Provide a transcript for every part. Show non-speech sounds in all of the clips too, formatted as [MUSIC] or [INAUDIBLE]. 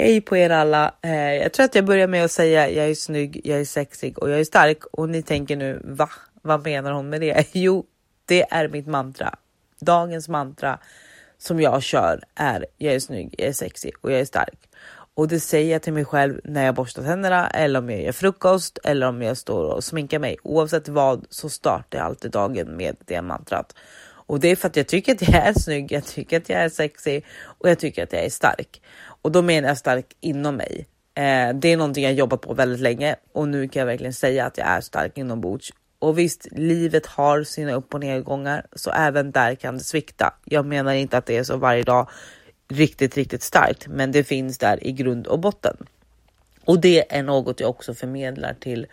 Hej på er alla. Eh, jag tror att jag börjar med att säga jag är snygg, jag är sexig och jag är stark och ni tänker nu va? Vad menar hon med det? [LAUGHS] Jo, det är mitt mantra. Dagens mantra som jag kör är jag är snygg, jag är sexig och jag är stark. Och det säger jag till mig själv när jag borstar tänderna eller om jag gör frukost eller om jag står och sminkar mig. Oavsett vad så startar jag alltid dagen med det mantrat. Och det är för att jag tycker att jag är snygg, jag tycker att jag är sexig och jag tycker att jag är stark. Och då menar jag stark inom mig. Eh, det är någonting jag jobbat på väldigt länge och nu kan jag verkligen säga att jag är stark inombords. Och visst, livet har sina upp och nedgångar, så även där kan det svikta. Jag menar inte att det är så varje dag riktigt, riktigt starkt, men det finns där i grund och botten. Och det är något jag också förmedlar till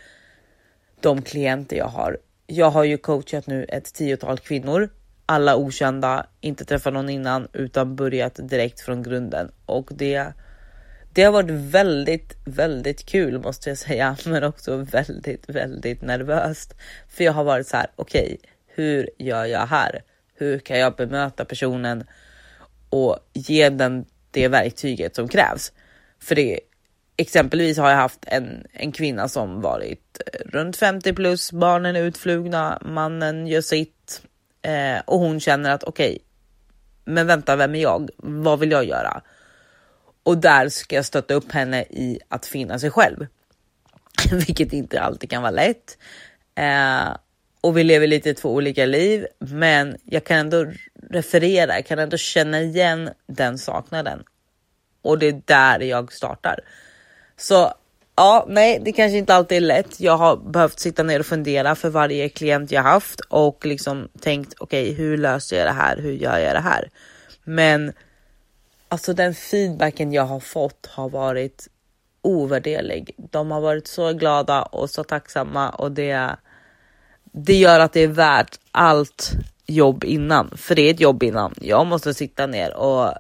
de klienter jag har. Jag har ju coachat nu ett tiotal kvinnor alla okända, inte träffat någon innan utan börjat direkt från grunden och det. Det har varit väldigt, väldigt kul måste jag säga, [LAUGHS] men också väldigt, väldigt nervöst. För jag har varit så här, okej, okay, hur gör jag här? Hur kan jag bemöta personen och ge den det verktyget som krävs? För det exempelvis har jag haft en, en kvinna som varit eh, runt 50 plus, barnen är utflugna, mannen gör sitt, Eh, och hon känner att okej, okay, men vänta, vem är jag? Vad vill jag göra? Och där ska jag stötta upp henne i att finna sig själv, [LAUGHS] vilket inte alltid kan vara lätt. Eh, och vi lever lite två olika liv, men jag kan ändå referera, jag kan ändå känna igen den saknaden. Och det är där jag startar. Så Ja, nej, det kanske inte alltid är lätt. Jag har behövt sitta ner och fundera för varje klient jag haft och liksom tänkt okej, okay, hur löser jag det här? Hur gör jag det här? Men alltså den feedbacken jag har fått har varit ovärderlig. De har varit så glada och så tacksamma och det. Det gör att det är värt allt jobb innan, för det är ett jobb innan. Jag måste sitta ner och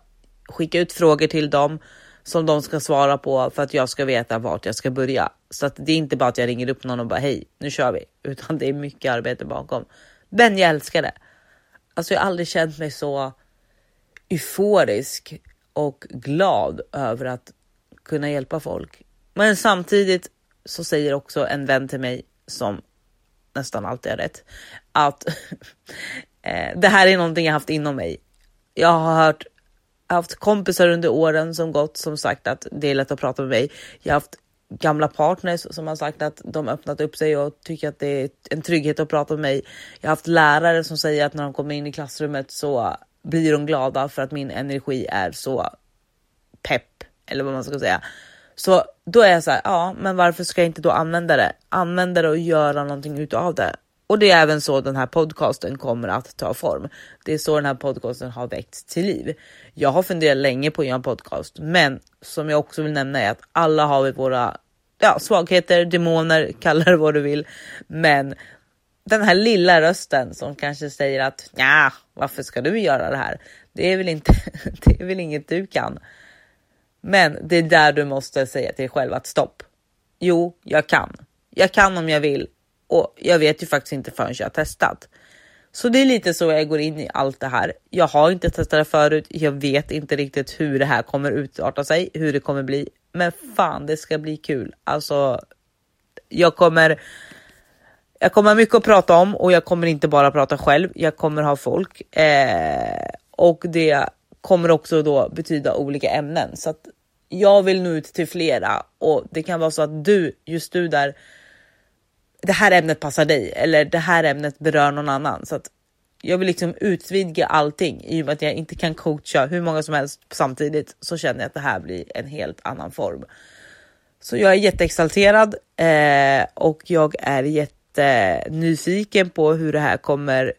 skicka ut frågor till dem som de ska svara på för att jag ska veta vart jag ska börja. Så att det är inte bara att jag ringer upp någon och bara hej, nu kör vi, [LAUGHS] utan det är mycket arbete bakom. Men jag älskar det. Alltså, jag har aldrig känt mig så euforisk och glad över att kunna hjälpa folk. Men samtidigt så säger också en vän till mig som nästan alltid har rätt att [LAUGHS] eh, det här är någonting jag haft inom mig. Jag har hört haft kompisar under åren som gått som sagt att det är lätt att prata med mig. Jag har haft gamla partners som har sagt att de öppnat upp sig och tycker att det är en trygghet att prata med mig. Jag har haft lärare som säger att när de kommer in i klassrummet så blir de glada för att min energi är så pepp eller vad man ska säga. Så då är jag så här, ja, men varför ska jag inte då använda det? Använda det och göra någonting utav det. Och det är även så den här podcasten kommer att ta form. Det är så den här podcasten har väckts till liv. Jag har funderat länge på att göra en podcast, men som jag också vill nämna är att alla har vi våra ja, svagheter, demoner, [LAUGHS] kalla det vad du vill. Men den här lilla rösten som kanske säger att ja, varför ska du göra det här? Det är väl inte, [LAUGHS] det är väl inget du kan. Men det är där du måste säga till dig själv att stopp. Jo, jag kan. Jag kan om jag vill och jag vet ju faktiskt inte förrän jag har testat. Så det är lite så jag går in i allt det här. Jag har inte testat det förut. Jag vet inte riktigt hur det här kommer utarta sig, hur det kommer bli. Men fan, det ska bli kul. Alltså, jag kommer. Jag kommer ha mycket att prata om och jag kommer inte bara prata själv. Jag kommer ha folk eh, och det kommer också då betyda olika ämnen så att jag vill nå ut till flera och det kan vara så att du, just du där det här ämnet passar dig eller det här ämnet berör någon annan. Så att jag vill liksom utvidga allting i och med att jag inte kan coacha hur många som helst samtidigt så känner jag att det här blir en helt annan form. Så jag är jätteexalterad eh, och jag är jättenyfiken på hur det här kommer.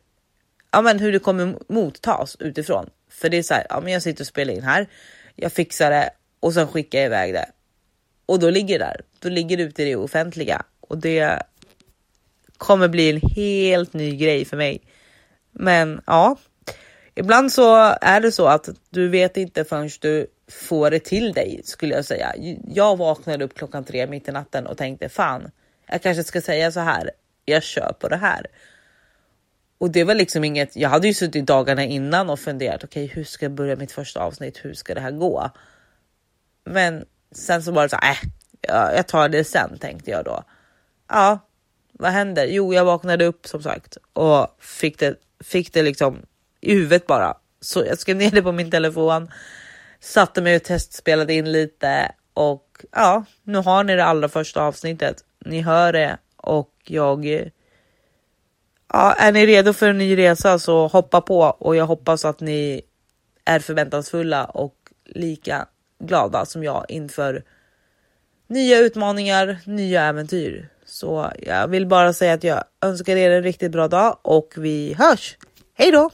Ja, men hur det kommer mottas utifrån. För det är så här, ja, men jag sitter och spelar in här. Jag fixar det och sen skickar jag iväg det och då ligger det där. Då ligger det ute i det offentliga och det kommer bli en helt ny grej för mig. Men ja, ibland så är det så att du vet inte förrän du får det till dig skulle jag säga. Jag vaknade upp klockan tre mitt i natten och tänkte fan, jag kanske ska säga så här. Jag kör på det här. Och det var liksom inget. Jag hade ju suttit dagarna innan och funderat. Okej, okay, hur ska jag börja mitt första avsnitt? Hur ska det här gå? Men sen så var det så här, äh, jag tar det sen tänkte jag då. Ja, vad händer? Jo, jag vaknade upp som sagt och fick det, fick det liksom i huvudet bara. Så jag skrev ner det på min telefon, satte mig och testspelade in lite och ja, nu har ni det allra första avsnittet. Ni hör det och jag. Ja, är ni redo för en ny resa så hoppa på och jag hoppas att ni är förväntansfulla och lika glada som jag inför nya utmaningar, nya äventyr. Så jag vill bara säga att jag önskar er en riktigt bra dag och vi hörs. Hej då!